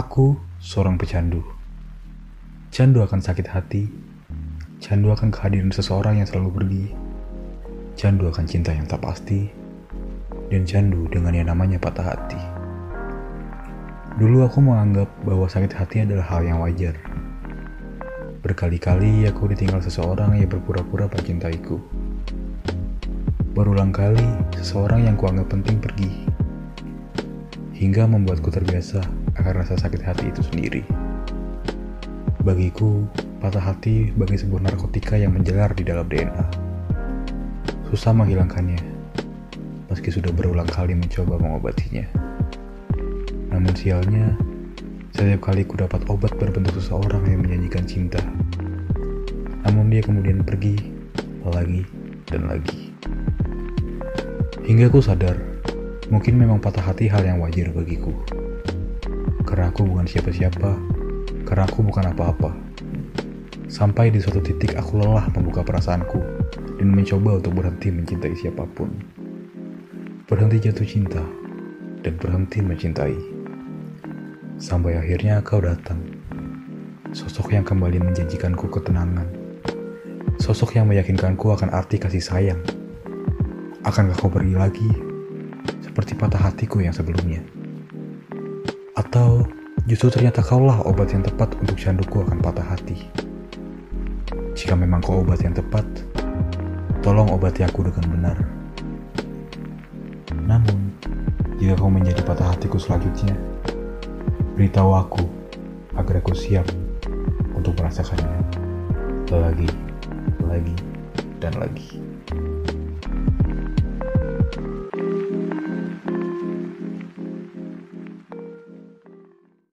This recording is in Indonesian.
Aku seorang pecandu. Candu akan sakit hati. Candu akan kehadiran seseorang yang selalu pergi. Candu akan cinta yang tak pasti. Dan candu dengan yang namanya patah hati. Dulu aku menganggap bahwa sakit hati adalah hal yang wajar. Berkali-kali aku ditinggal seseorang yang berpura-pura mencintaiku. Berulang kali, seseorang yang kuanggap penting pergi. Hingga membuatku terbiasa akan rasa sakit hati itu sendiri. Bagiku, patah hati bagi sebuah narkotika yang menjelar di dalam DNA. Susah menghilangkannya, meski sudah berulang kali mencoba mengobatinya. Namun sialnya, setiap kali ku dapat obat berbentuk seseorang yang menyanyikan cinta. Namun dia kemudian pergi, lagi, dan lagi. Hingga ku sadar, mungkin memang patah hati hal yang wajar bagiku. Karena aku bukan siapa-siapa, karena aku bukan apa-apa. Sampai di suatu titik aku lelah membuka perasaanku dan mencoba untuk berhenti mencintai siapa pun. Berhenti jatuh cinta dan berhenti mencintai. Sampai akhirnya kau datang. Sosok yang kembali menjanjikanku ketenangan. Sosok yang meyakinkanku akan arti kasih sayang. Akankah kau pergi lagi? Seperti patah hatiku yang sebelumnya. Atau justru ternyata kaulah obat yang tepat untuk canduku akan patah hati. Jika memang kau obat yang tepat, tolong obati aku dengan benar. Namun, jika kau menjadi patah hatiku selanjutnya, beritahu aku agar aku siap untuk merasakannya lagi, lagi, dan lagi.